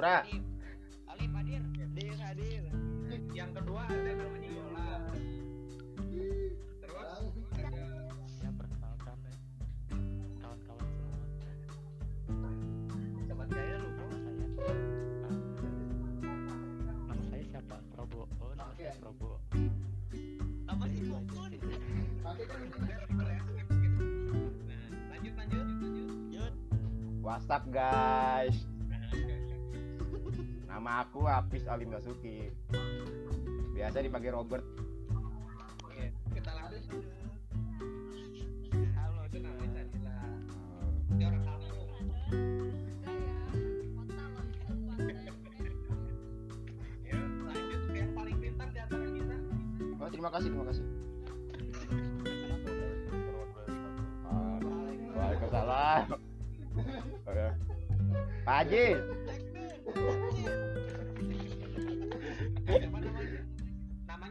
Madura. Alif, Alif hadir. Hadir, hadir. Yang kedua ada namanya Yola. Terus ada ya perkenalkan ya. kawan-kawan semua. Sobat gaya lupa saya. Nama saya siapa? Robo. Oh, nama saya Robo. Apa sih Probo? Pakai kan Nah, lanjut lanjut. Lanjut. WhatsApp guys. Alim Basuki biasa dipakai Robert.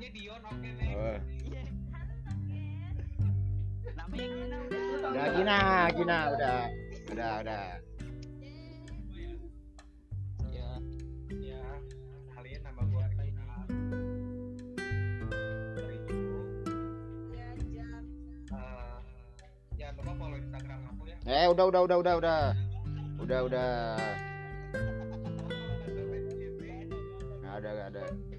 Dion, oke oh. iya. udah. Gina, Gina udah. Udah, udah. Ya, ya. Kalian nama gua Gina. Iya, eh, lupa follow Instagram aku ya. Eh, udah, udah, udah, udah, udah. Udah, udah. Nggak ada, nggak ada.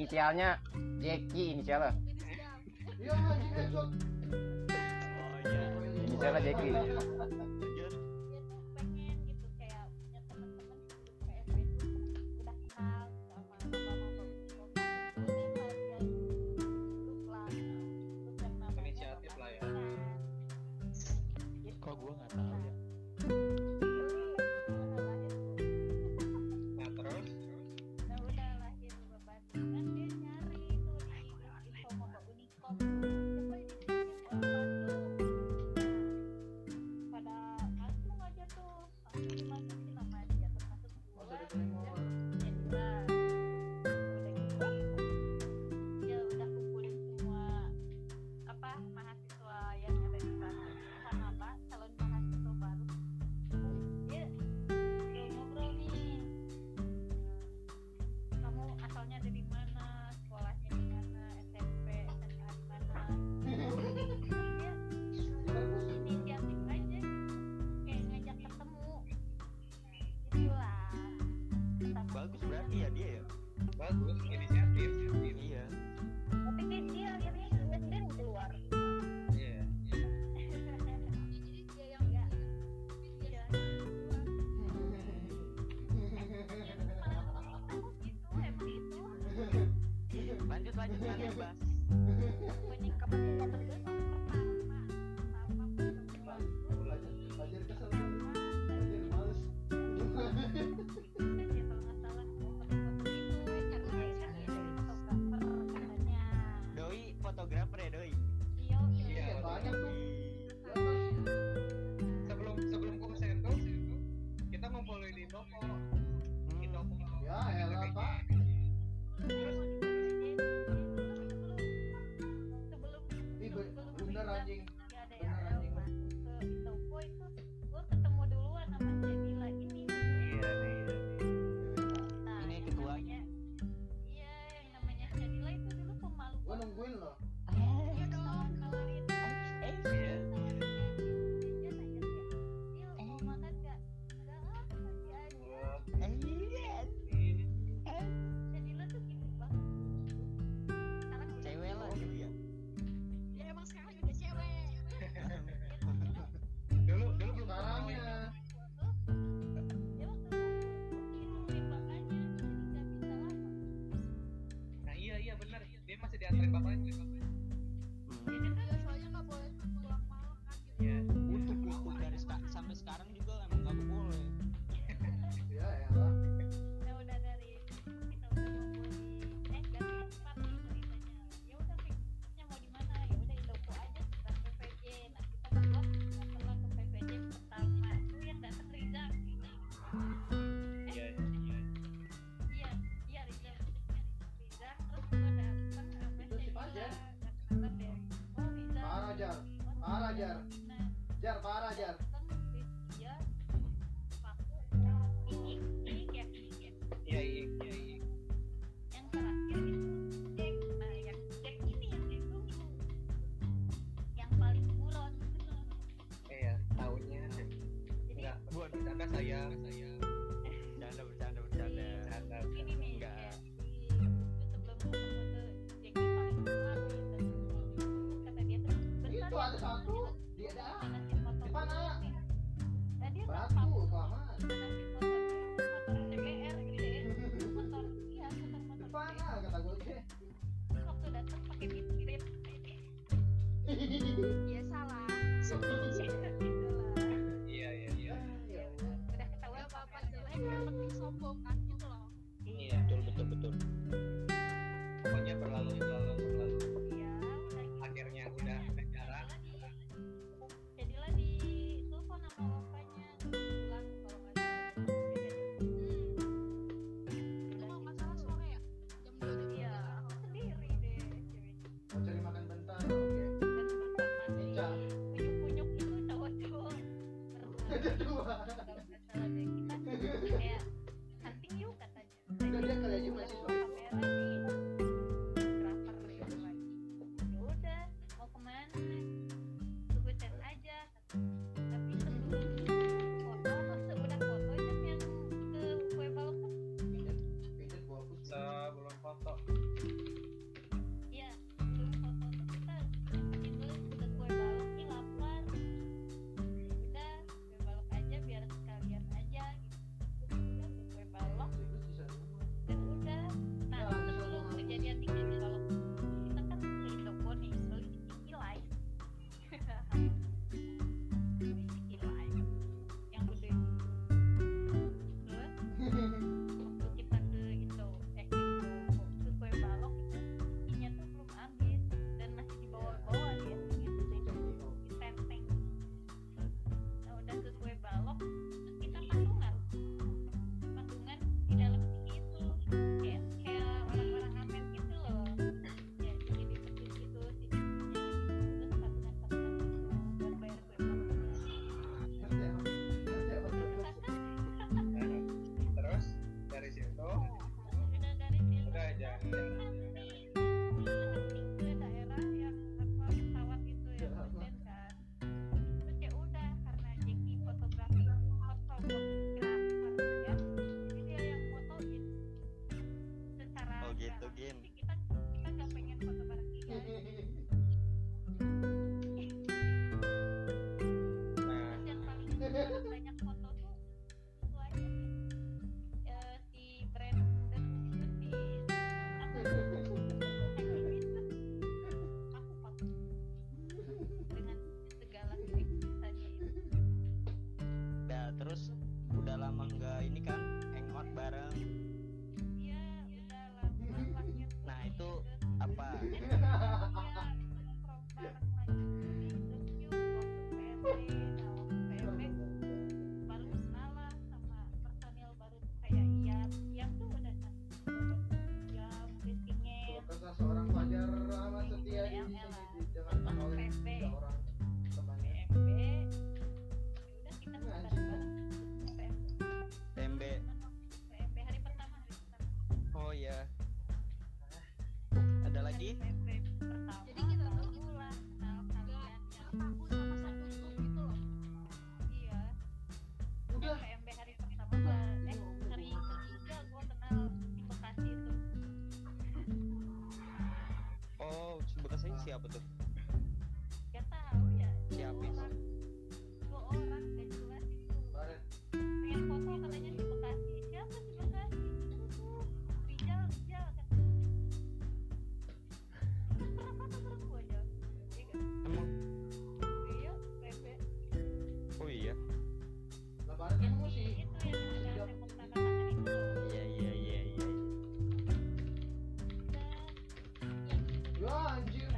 inisialnya Jeki inisialnya. Iya, inisialnya Jeki Oh, aja dua. siapa tuh? Gak tahu ya. Siapa dua orang dua orang gak jelas itu pengen foto katanya di bekasi. Siapa di bekasi? Itu bijal bijal pernah foto bareng gue aja emang? Iya bebe oh iya. Lebaran kamu sih. itu yang ada tepuk tangan Run.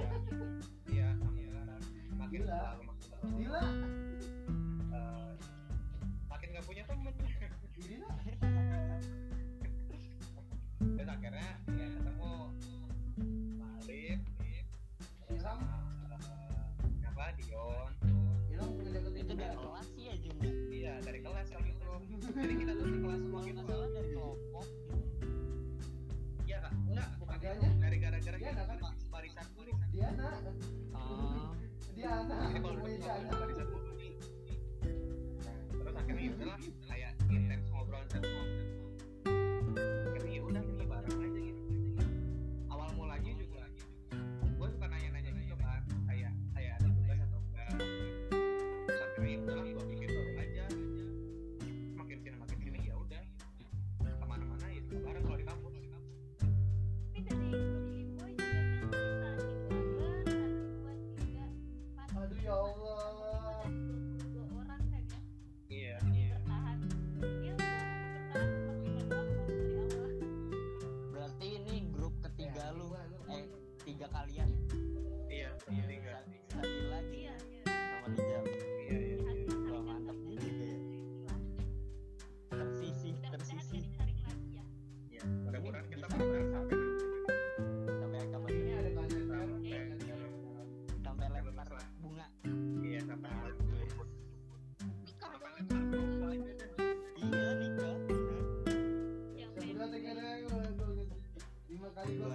Kan, iya, iya makin gila. makin lah, eh, uh, makin gak punya teman. gila. Terus akhirnya ya ketemu Malik, iya. sama eh, uh, apa Dion. Iya, Dion itu dari kelas ya Jun ya? iya dari kelas kalau itu. Jadi kita tuh Diana. Jadi kalau terus akhirnya ya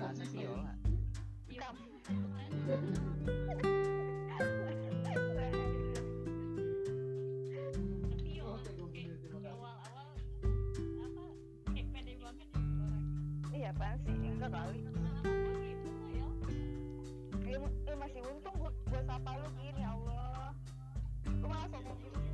Iya, iya masih untung buat sapa lu gini ya Allah. Malah sombong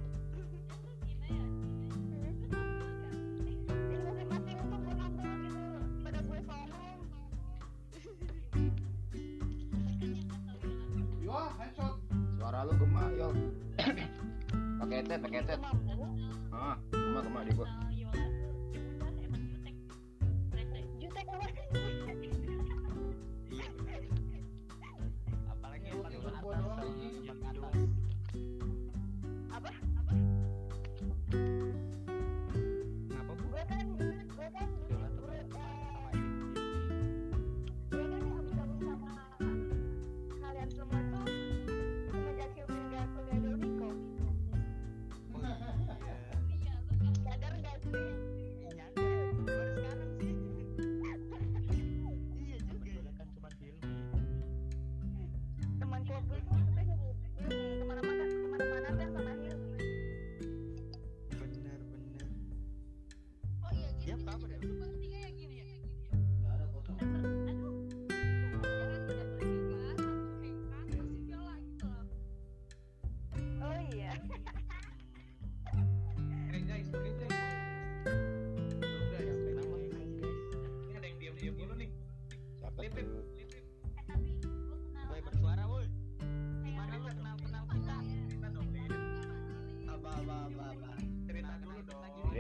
ketet ketet ah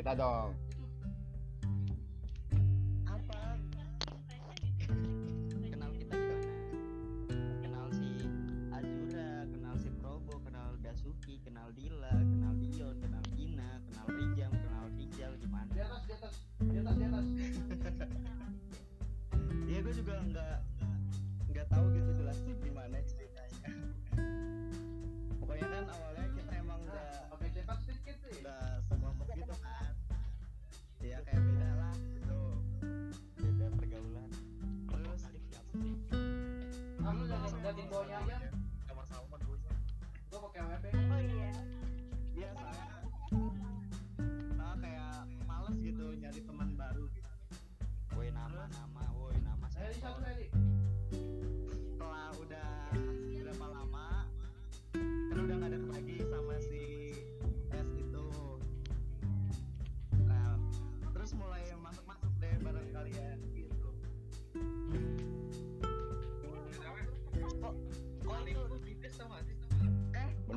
给大家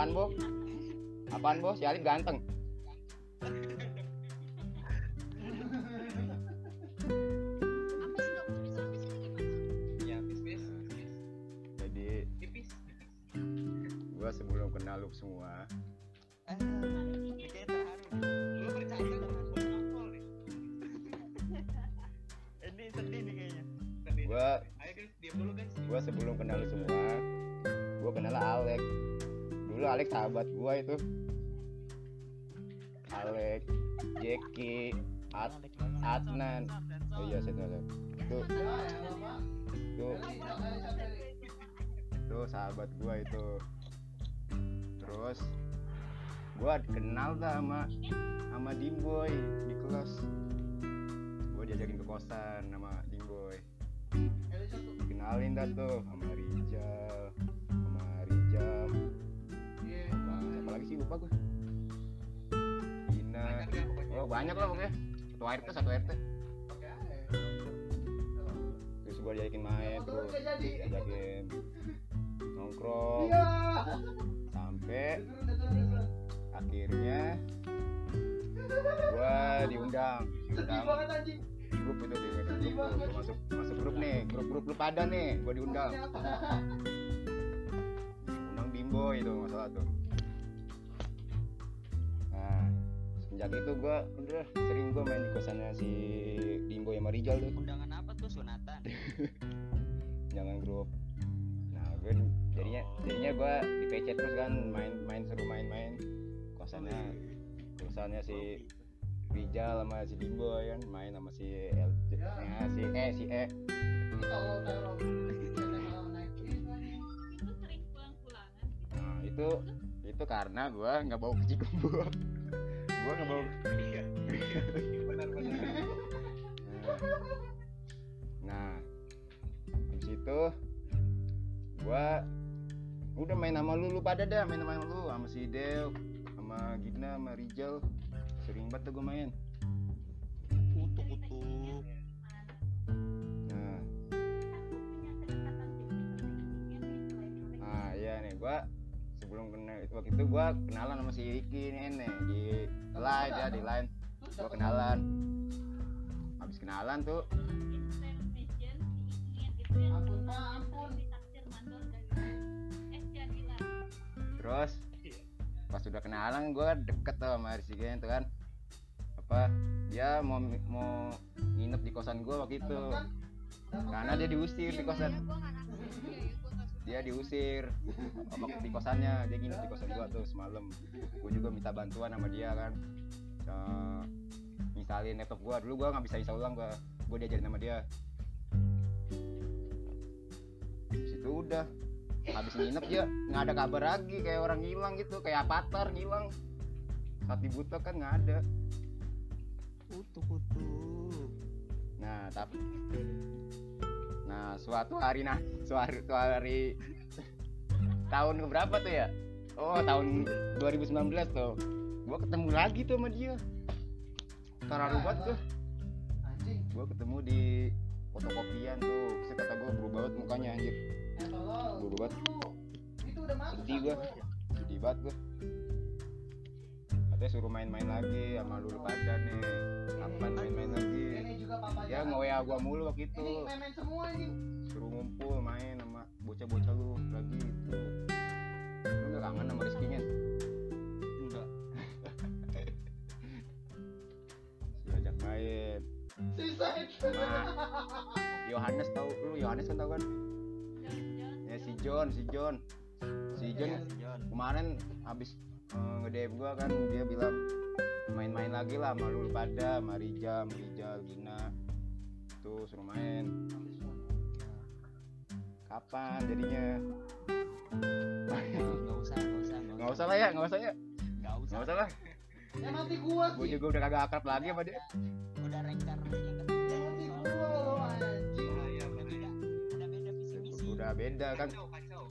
Apaan, bos? Apaan, Bo? Si Alif ganteng. oh iya sensor Tuh, tuh, tuh sahabat gua itu. Terus gua kenal dah sama sama Dimboy di kelas. Gua diajakin ke kosan sama Dimboy kenalin dah tuh sama Rijal sama Rijal. Sama siapa lagi sih? Lupa gua. Ya, oh banyak lah pokoknya. Satu RT satu RT gue diajakin main terus diajakin nongkrong. Sampai akhirnya gue diundang. Diundang. grup itu di grup, grup masuk masuk grup nih. Grup grup lu pada nih gue diundang. Undang bimbo itu masalah tuh. Nah itu gue udah sering gue main di kosannya si bimbo yang Marijal tuh. Undangan apa tuh sonata? jangan grup nah gue jadinya jadinya gua di PC terus kan main main seru main-main kosannya kosannya si Rijal sama si Dimbo ya kan main sama si L Ya. ya, si E si E. Nah itu itu karena gua nggak bawa kucing gua. Gua nggak bawa iya benar-benar Nah, habis itu gua udah main sama lu, lu pada dah main sama lu sama si Del, sama Gina, sama Rijal. Sering banget tuh gua main. Kutuk kutuk. Nah, ah iya nih gua sebelum kenal itu waktu itu gua kenalan sama si Ricky nih nih di line ya di line gua kenalan habis kenalan tuh dari eh terus pas udah kenalan gue deket tuh sama Gen tuh kan. Apa dia mau mau nginep di kosan gue waktu itu. Karena dia diusir di kosan. Dia ya diusir sama di kosannya. Dia nginep di kosan gue tuh semalam. Gue juga minta bantuan sama dia kan. Eh, nginstalin laptop gue dulu gue nggak bisa install ulang gue gue diajarin sama dia Habis itu udah. Habis nginep dia nggak ada kabar lagi. Kayak orang hilang gitu kayak avatar ngilang saat dibutuh kan nggak ada. Kutuk kutuk. nah tapi nah suatu hari nah suatu hari tahun berapa tuh ya? Oh tahun 2019 tuh. Gua ketemu lagi tuh sama dia. Terlalu banget tuh. Anjing. gua ketemu di fotokopian tuh Terus kata gua berubah banget mukanya anjir. Buru banget. Dulu. Itu udah masuk. Sedih satu. sedih banget gua katanya suruh main-main lagi sama lulu pada nih kapan main-main lagi ya nge WA gua mulu waktu itu suruh ngumpul main sama bocah-bocah lu lagi gitu lu gak kangen sama Rizky-nya Suicide. Yohanes tahu lu Yohanes kan tahu kan? Ya si John si John. Si John Iya, si John. kemarin habis nge-DM gua kan dia bilang main-main lagi lah sama lu pada sama Rijal Gina. Tuh suruh main kapan jadinya? Nggak usah nggak usah nggak usah lah ya nggak usah ya? Nggak usah. Nggak usah lah. Ya mati gua sih. juga udah kagak akrab lagi sama dia. Udah rencar udah beda kan. Kacau kacau.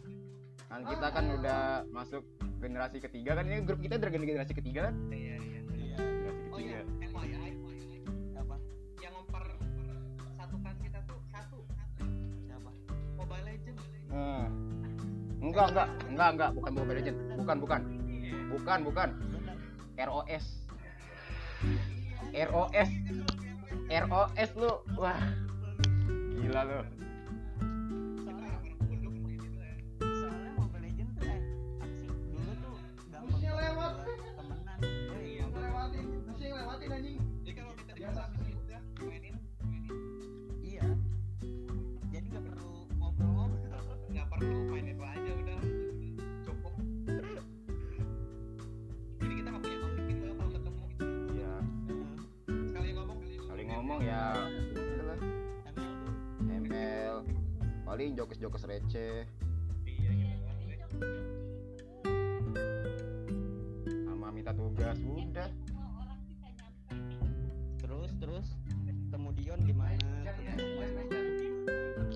Kan kita kan udah masuk generasi ketiga kan. Ini grup kita udah generasi ketiga kan? Iya iya iya. Generasi oh iya ketiga. FYI FYI apa? Yang memper satukan kita tuh satu. Siapa? Mobile Legend Hmm. enggak enggak enggak enggak. Bukan Mobile Legend bukan bukan. Iya bukan. Bukan ROS ROS ROS lu. Wah. Gila lu paling jokes-jokes receh. Iya gitu sama minta tugas udah. Terus terus gimana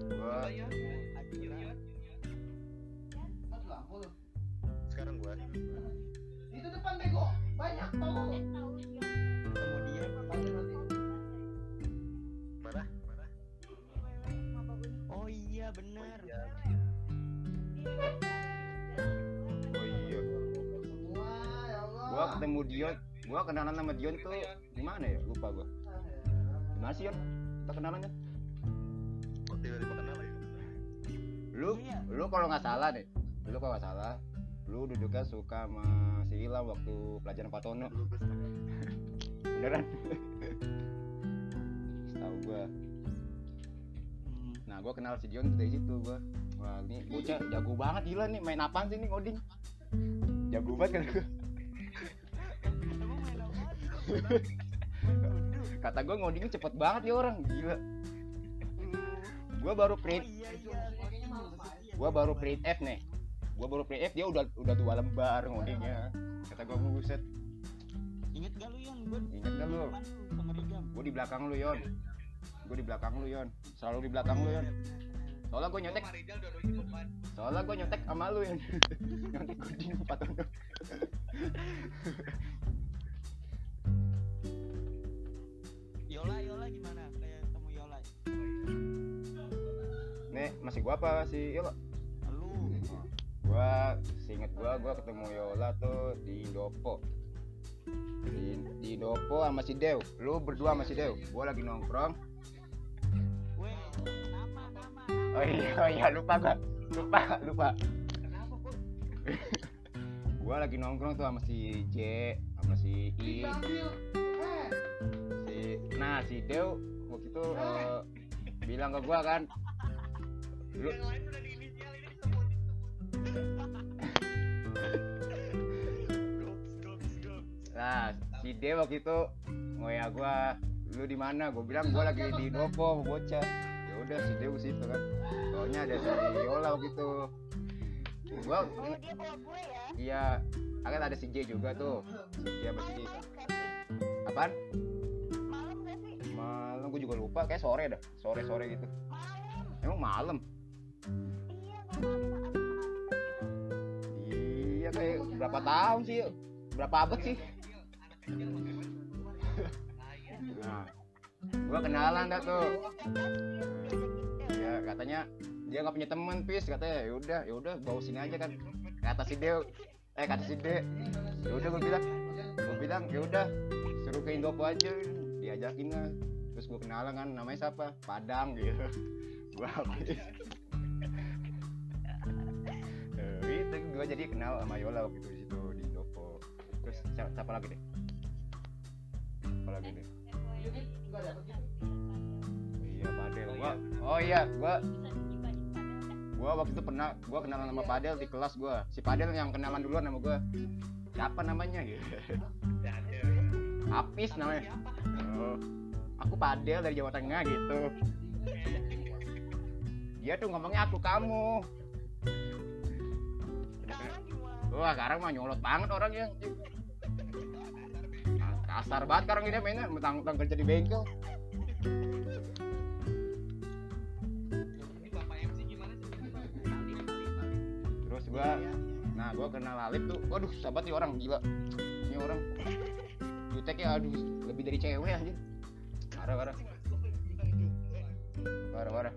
gua iya iya Mati lampu lu. Sekarang gua. Itu depan bego. Banyak tau oh iya. Bener oh iya. Semua ya Allah. gua ketemu Dion. Gua kenalan sama Dion tuh di mana ya? Lupa gua. Di mana sih Yon? Kita kenalannya? Lu kalau nggak salah nih lu kalau nggak salah lu duduknya suka sama si Ilham waktu pelajaran Patono beneran? Tahu gua. Nah gua kenal si Dion dari situ gua wah ini bocah jago banget gila nih main apaan sih nih ngoding jago banget kan apa? kata gua ngodingnya cepet banget ya orang gila gua baru Oh print iya iya. gua baru print F nih gua baru print F dia udah udah dua lembar ngodingnya kata gua buset Ingat gak lu Yon? Gua Ingat gak lu? gua di belakang lu Yon gua di belakang lu Yon. Selalu di belakang lu Yon. Soalnya gua nyontek. Soalnya gua nyontek sama lu Yon. Nyontek ngoding empat tahun Yola Yola gimana? Kayak ketemu Yola. nih masih gua apa sih Yola? Lu. gua seinget gua gua ketemu Yola tuh di Indopo. Di, di Indopo sama si Dew lu berdua sama si Dew gua lagi nongkrong oh iya oh iya lupa gua lupa lupa Kenapa kok? gua lagi nongkrong tuh sama si J sama si I. Eh, si nah si Dew waktu itu eh, bilang ke gua kan lu Yang lain udah di inisial ini disebut. nah si Dew waktu itu ngoya gua lu di mana gua bilang gua lagi di Indopo bocah ya udah si Dew situ kan soalnya ada si Yola waktu itu gua Oh, dia bawa gue ya. iya akan ada si J juga tuh si J sama si J Malam gak sih? apaan Malam gak sih? malam gua juga lupa kayak sore dah sore sore gitu Malam. emang malam Iya, malam gitu. iya kayak berapa tahun sih berapa abad sih bagaimana? Nah, gua kenalan dah tuh. Iya, katanya dia nggak punya temen pis katanya ya udah ya udah bawa sini aja kan. Kata si Dew eh kata si De ya udah gue bilang gue bilang ya udah suruh ke Indopo aja. Diajakin lah. Terus gue kenalan kan namanya siapa? Padang gitu. Gua habis Eh, itu gue jadi kenal sama Yola waktu itu di situ di Indopo. Terus siapa lagi deh? Apa lagi deh Unit nggak dapet gitu. iya Padel gua oh iya gua bisa digibahin padel kan gua waktu itu pernah gua kenalan sama Padel di kelas gua. Si Padel yang kenalan duluan sama gua. Siapa namanya? Gitu. Apis namanya. Siapa? oh, aku Padel dari Jawa Tengah gitu. Dia tuh ngomongnya aku kamu. Wah sekarang mah nyolot banget orangnya Nah, kasar banget sekarang ini mainnya. Mentang-mentang kerja di bengkel. Terus gua nah gua kenal Alif tuh. Waduh sahabat nih orang gila. Ini orang. Juteknya aduh lebih dari cewek aja parah parah. Parah parah.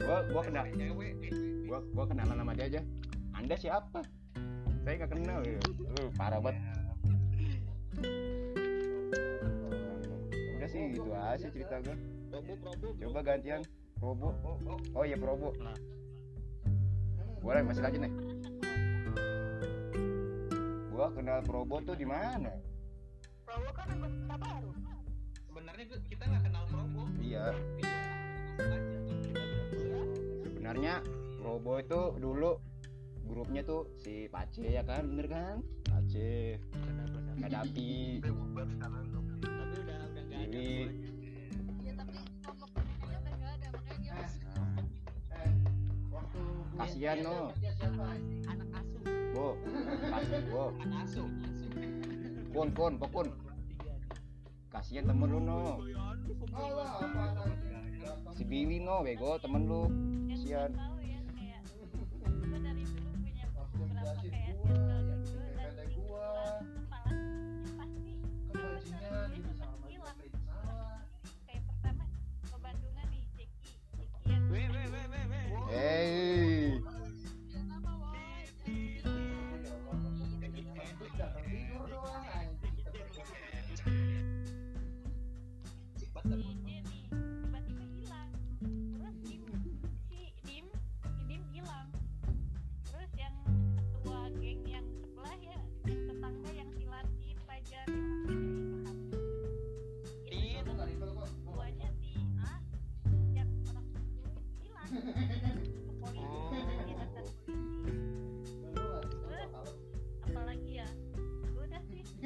Gua gua kenal gua gua kenalan sama dia aja. Anda siapa? Saya nggak kenal ya uh, parah banget. Udah sih gitu aja cerita gua. Probo probo. coba gantian. Probo. Oh, oh, oh. Iya Probo. Nah. boleh masih lanjut nih. Gua kenal Probo tuh di mana? Prawo kan anggota baru. sebenarnya kita nggak kenal Probo. iya. Sebenarnya Probo itu dulu grupnya tuh si Pace ya kan? Bener kan? Pace. Kadapi ya Eh, waktu Kasihan, no. Anak asuh. Bo kasih Bo Anak asuh. Kun Kun Pokun kasihan temen lu no si Billy no bego temen lu Kasihan.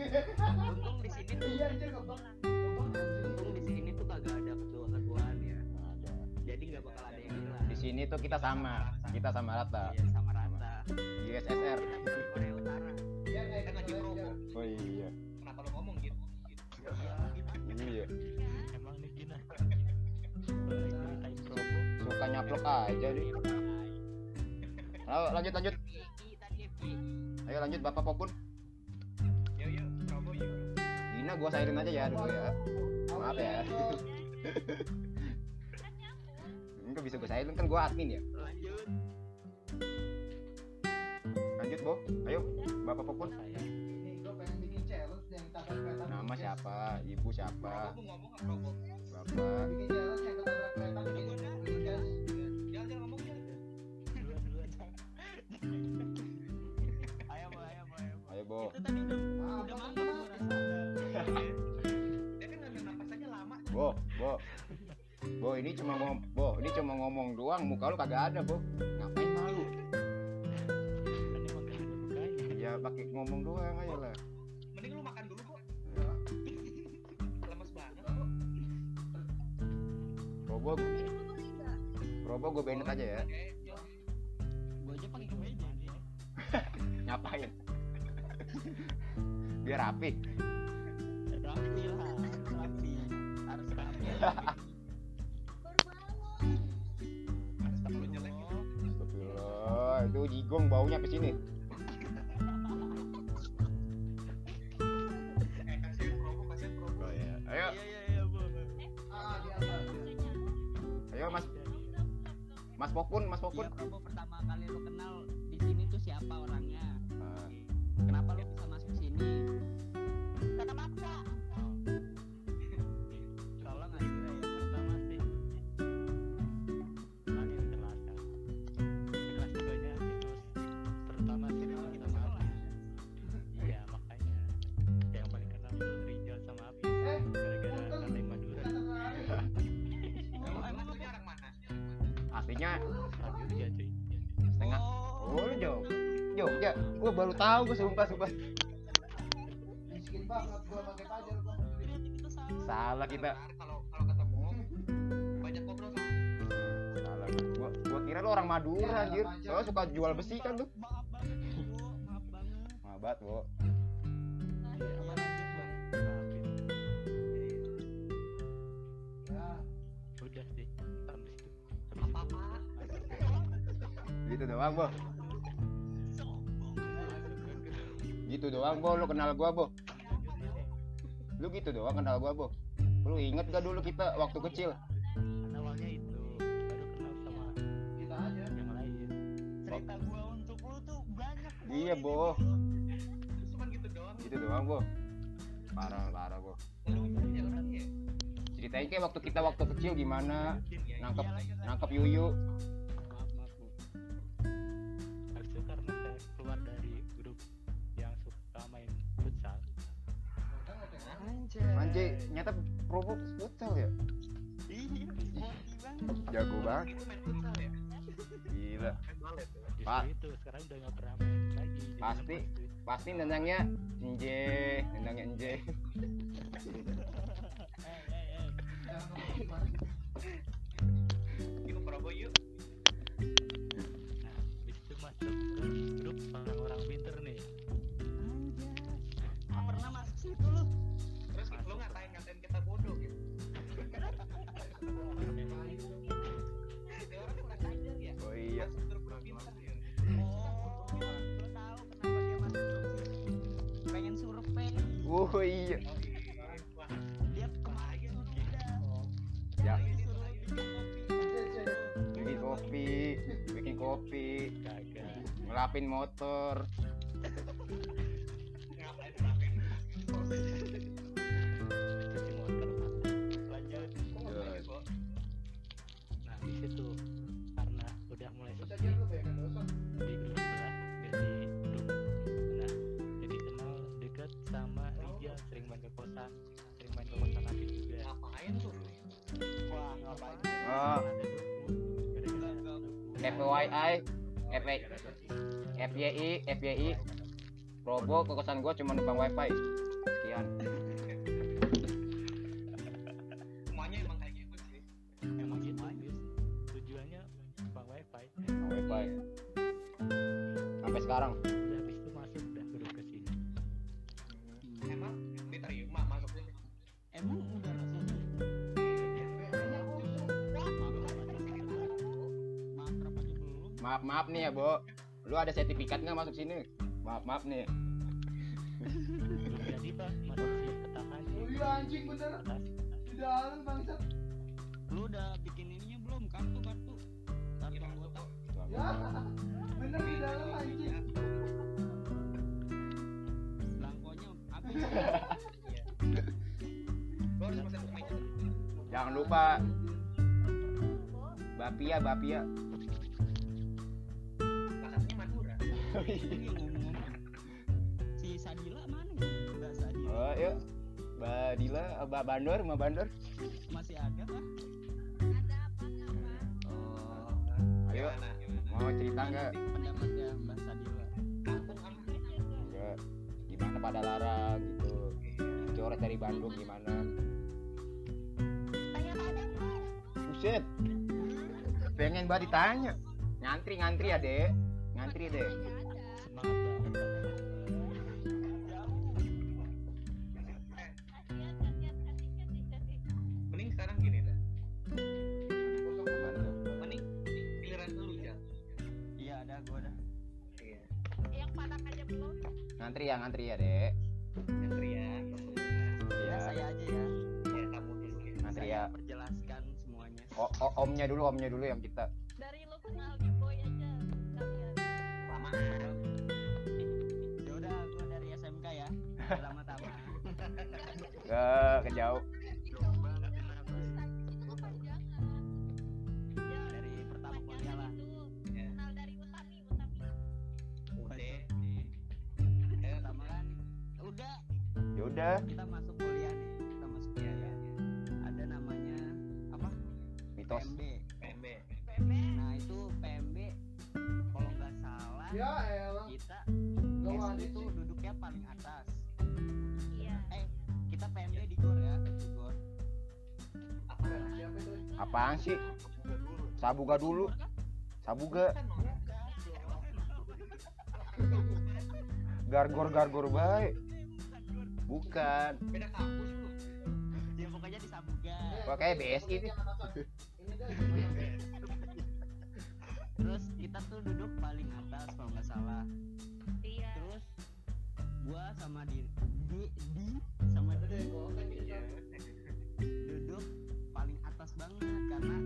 Untung di sini tuh Iya anjir ngebak. Untung di sini tuh kagak ada ketua ketuaan ya jadi nggak bakal ada yang hilang Di sini tuh kita sama, kita sama rata. iya sama rata USSR. Korea Utara Iya kayak kan lagi promo. Oh iya. kenapa lo ngomong gitu Iya. Emang nih Gina. Suka nyaplok aja nih. Ayo lanjut lanjut. Ayo lanjut Bapak Popun. Gua sairin aja ya dulu ya. Maaf ya. Enggak bisa gua sairin kan gua admin ya. lanjut Lanjut, Bo. Ayo Bapak Popun. Saya Ini gue pengen bikin challenge yang tabrak kereta. Nama siapa? Ibu siapa? nggak Bapak. Bo, ini cuma ngom Bo, ini cuma ngomong doang, muka lu kagak ada, Bo. Ngapain malu? Ya pakai ngomong doang aja lah. mending lu makan dulu kok Ya. lemes banget kok Robo, Robo gue banned aja ya. gua aja pakai kemeja Ngapain? Biar rapi. rapi lah rapi harus rapi jigong baunya ke sini. eh Oh, iya. Ayo, iya iya atas. ayo Mas Mas Pokun, Mas Pokun. Gua baru tahu gua sumpah sumpah. Miskin banget gua pakai pajar gua. Berarti kita salah. Kita. Ntar kalau kalau ketemu banyak ngobrol sama Salah. Gua gua kira lu orang Madura anjir. Soalnya suka jual besi kan lu. Maaf banget, Bu. Maaf banget. Bo. Iya, Iya, lanjut, Bu. Ya. Doang, Bo. Lu kenal gua, Bo. Lu gitu doang kenal gua, Bo. Lu inget gak dulu kita waktu kecil? kan awalnya itu baru kenal sama Kita aja. yang lain. Cerita gua untuk lu tuh banyak. Iya, Bo. cuman gitu doang Gitu doang, Bo. Parah, parah, Bo. Ceritain kayak waktu kita waktu kecil gimana mungkin ya nangkep Iya, nangkep yuyu. Anjay. Anjay, nyata promo futsal ya? Iya, sporty banget. Jago banget. futsal ya Gila. ya Pak. itu sekarang udah nggak pernah lagi. Pasti. Pasti nendangnya enje, nendangnya gimana. yuk promo yuk Nah, itu masuk ke grup sini? Pengen survei. Oh iya. oh iya Dia kemarin. Ya, bikin kopi. bikin kopi, ngelapin motor. ngapain ngapain Cuci Situ karena udah mulai sepi di grup lah, ganti grup. Nah, jadi kenal dekat sama Rijal, sering main ke kosan, sering main ke kosan Abi juga. ngapain tuh? Wah, ngapain? Oh, FYI FYI FYI FYI Robo ke kosan gua cuma numpang wifi. Sekian Bo. Lu ada sertifikat nggak masuk sini? Maaf maaf nih. Jadi pak. Masuk petakan Oh iya anjing bener. Di dalam bangsat. lu udah bikin ininya belum? Kartu kartu. Kartu anggota. Ya, bener di dalam anjing. habis lo harus pesan ke meja. Jangan lupa. Bapia Bapia Ngomong-ngomong si Sadila mana? Enggak Sadila. Oh yuk. Mbak Dila Mbak Bandor Mbak Bandor. Masih ada kah? Ada apa apa oh. Ayo. Gimana mau cerita nggak? pendapatnya Mbak Sadila? Kampung aman Nggak. gimana pada larang gitu. Coret dari Bandung gimana. Buset. Pengen banget ditanya. Ngantri ngantri ya dek ngantri deh mending sekarang gini dah. Mending giliran dulu ya iya ada gua ada iya. Yang panak aja belum? Ngantri ya ngantri ya dek. Ngantri ya ya. Ya saya aja ya. Ya kamu dulu ya. Ngantri saya ya. perjelaskan semuanya. O- o- omnya dulu omnya dulu yang kita. Dari lu kenal di boy aja kalian pertama-tama. Ke kejauh dari pertama kuliah lah. Kenal dari Utami Utami udah pertama kan udah ya udah. Kita masuk kuliah nih kita masuk kuliah ya. Ada namanya apa? Mitos. PMB PMB nah itu PMB kalau nggak salah Ya kita Gak S wani itu. duduknya paling atas di gor ya di gor. Apa Siapa itu? apaan sih? Sabuga dulu. Sabuga. Gargor gargor baik. Bukan. Beda kampus tuh ya pokoknya di Sabuga. Kayak BSI nih. Terus kita tuh duduk paling atas kalau nggak salah. Iya. Terus gua sama di di, di kan iya kita. duduk paling atas banget karena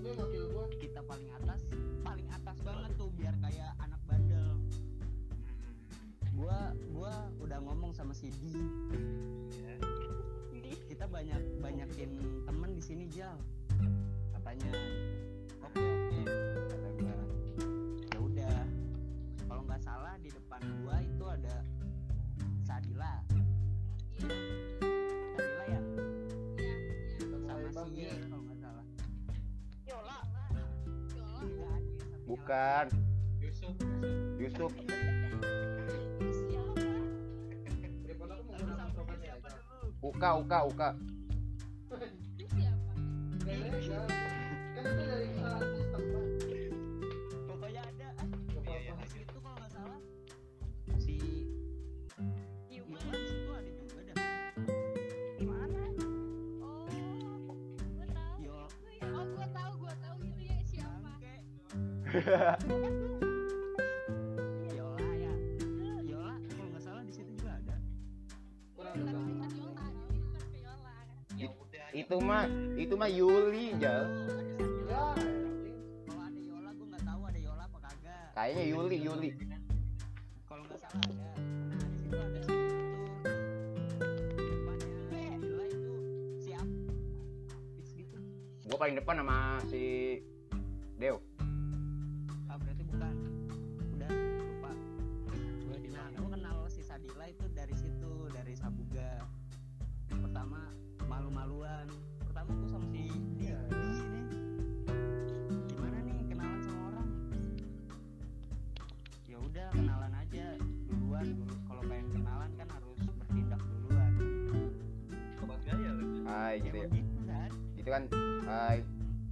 Lu wakil gua. kita paling atas paling atas banget tuh biar kayak anak bandel gua gua udah ngomong sama si Di Iya. kita banyak banyakin temen di sini Jal katanya oke oke siapa ya. dulu? Uka Uka Uka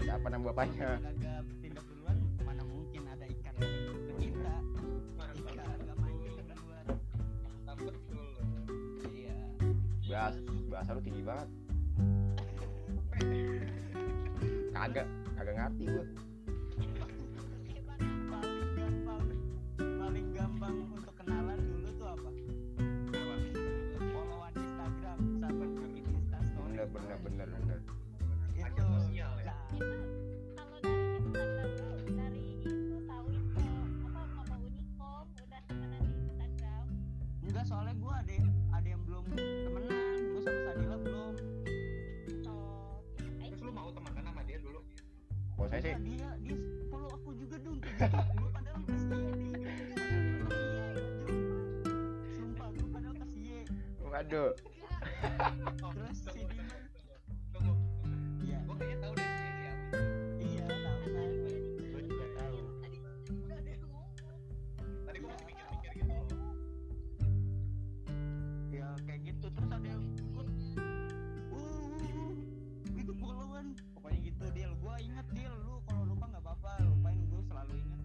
siapa nama bapaknya? Kagak bertindak duluan mana mungkin ada ikan ke kita Mantap. ikan agak mancing ke duluan. Mantap betul. iya. Bahas bahasa lu tinggi banget. Kagak kagak ngerti gua. Paling sosial Itu kalau dari Instagram tuh dari itu tahu info apa mama Unicom udah temenan di Instagram. enggak soalnya gua ada ada yang belum temenan gua sama Sadila belum. Oh, eh, Terus lu mau temenan sama dia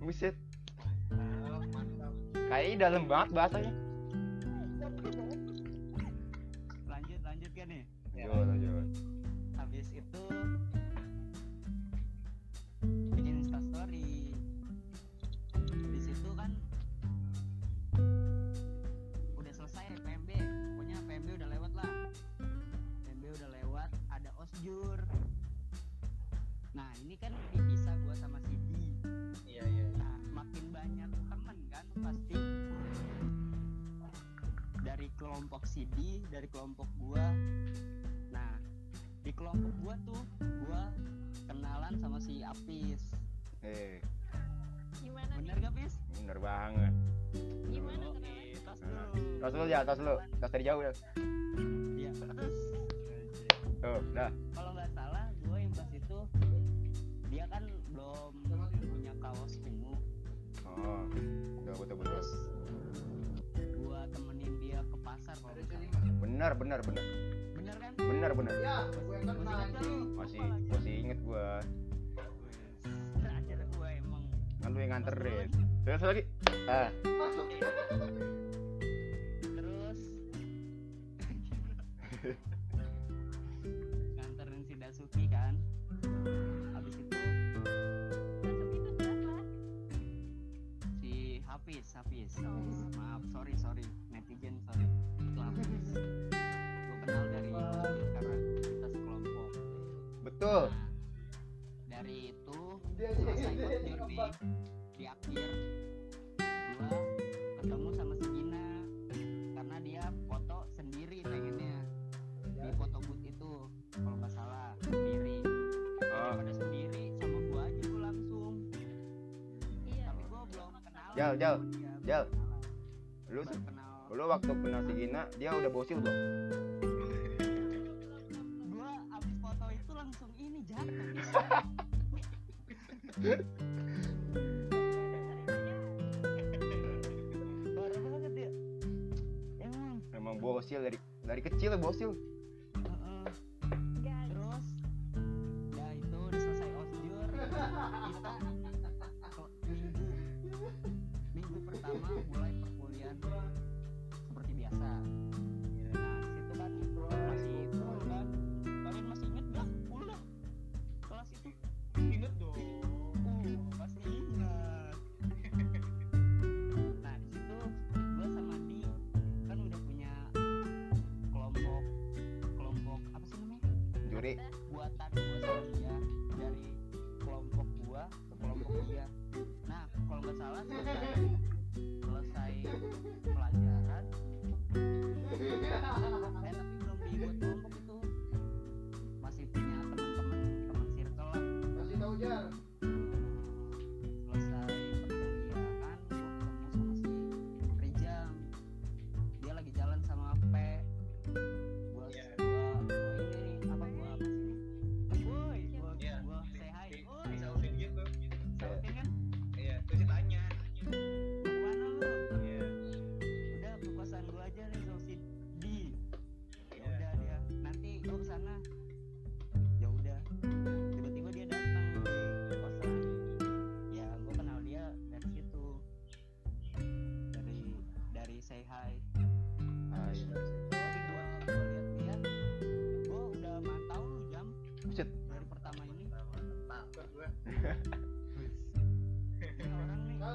buset. Mantap. kayaknya dalam banget bahasanya. Lanjut lanjut kan nih. Ya, lanjut. Lanjut habis itu bikin instastory di situ kan udah selesai PMB pokoknya PMB udah lewat lah. PMB udah lewat ada osjur. Nah ini kan kelompok Sidi dari kelompok gua. Nah di kelompok gua tuh gua kenalan sama si Apis. Eh. Gimana bener nih? gak Pis? bener banget. Gimana kenalan? eh, tos Nah, dulu. tos dulu ya tos dulu. Tos dari jauh ya. Iya. Terus tuh dah salah. bener bener bener bener kan? Bener bener Ya, gue kan Masih masih inget gue emang. Kan lu yang nganterin. Terus lagi? Ah. Terus. Nganterin si Dasuki kan. Habis itu. Masuk itu siapa? si Hafiz Hafiz. Hafiz. maaf sorry sorry. Netizen sorry. Itu Hafiz betul. Dari itu dia kotir di, di akhir gua ketemu sama si Gina. Karena dia foto sendiri pengennya. Di foto booth itu kalau nggak salah sendiri. Oh. daripada sendiri sama gua aja gua langsung. Iya. tapi gua belum kenal sama Jal. belum kenalan. lu lu waktu kenal si Gina dia udah bosil belum emang bosil dari dari kecil ya bosil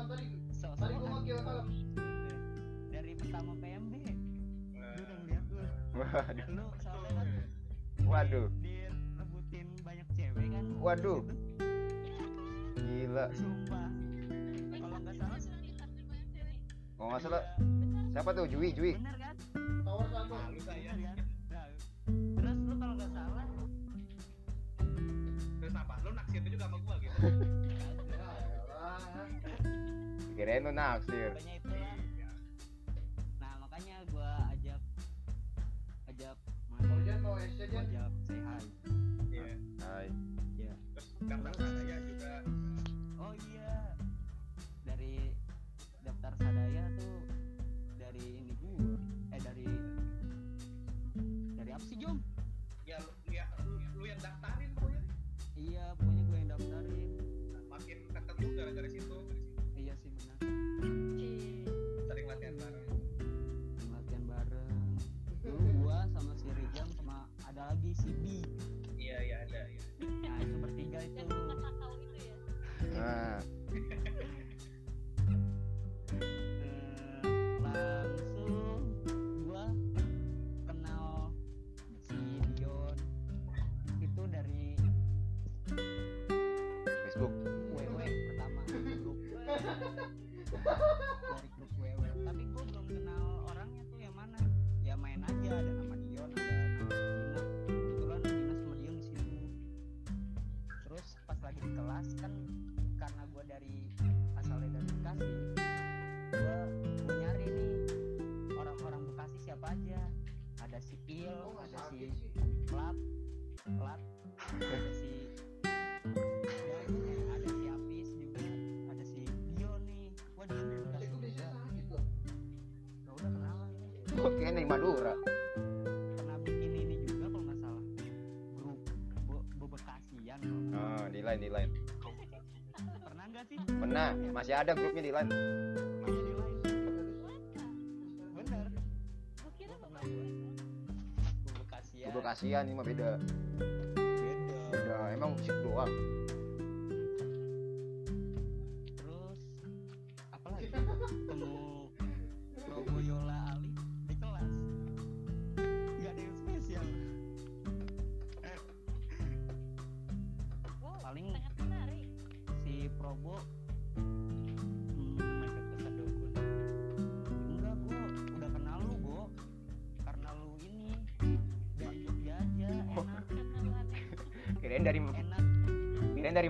tadi. Tadi gue dari pertama PMB waduh. Waduh. Direbutin banyak cewek kan? Waduh. Gila. Sumpah. Kalau nggak salah kalau enggak salah siapa tuh? Jui Jui. Benar? Kan? kirain lu naksir. Makanya itu ya. nah makanya gua ajak ajak mau Ojan mau es aja ajak say hi. Iya. Hi iya. Terus kata katanya juga. Oh iya. kayaknya di Madura. Pernah bikin ini juga kalau nggak salah. Grup be bebekasian oh, ah, di lain di lain pernah nggak sih? Pernah. Masih ada grupnya di lain masih bener. Bebekasian ini mah beda.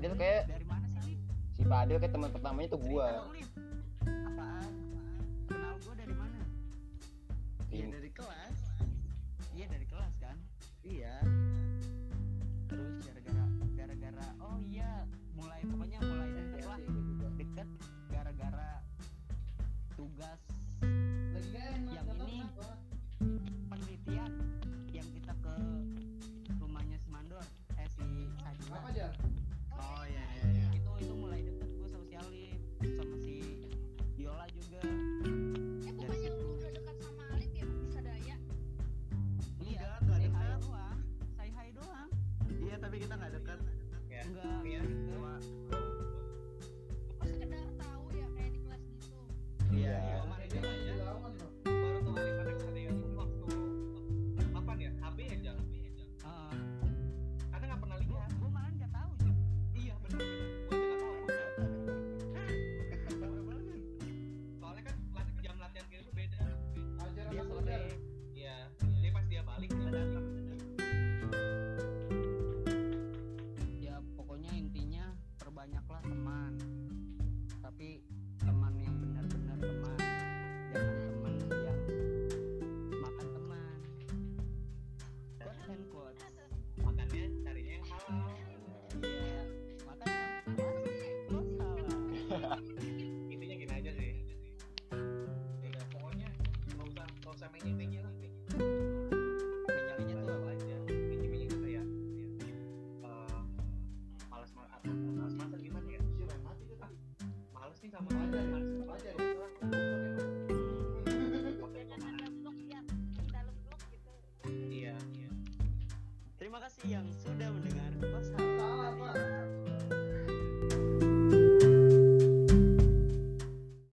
Fadil kayak si Fadil kayak teman pertamanya tuh gua. Yeah.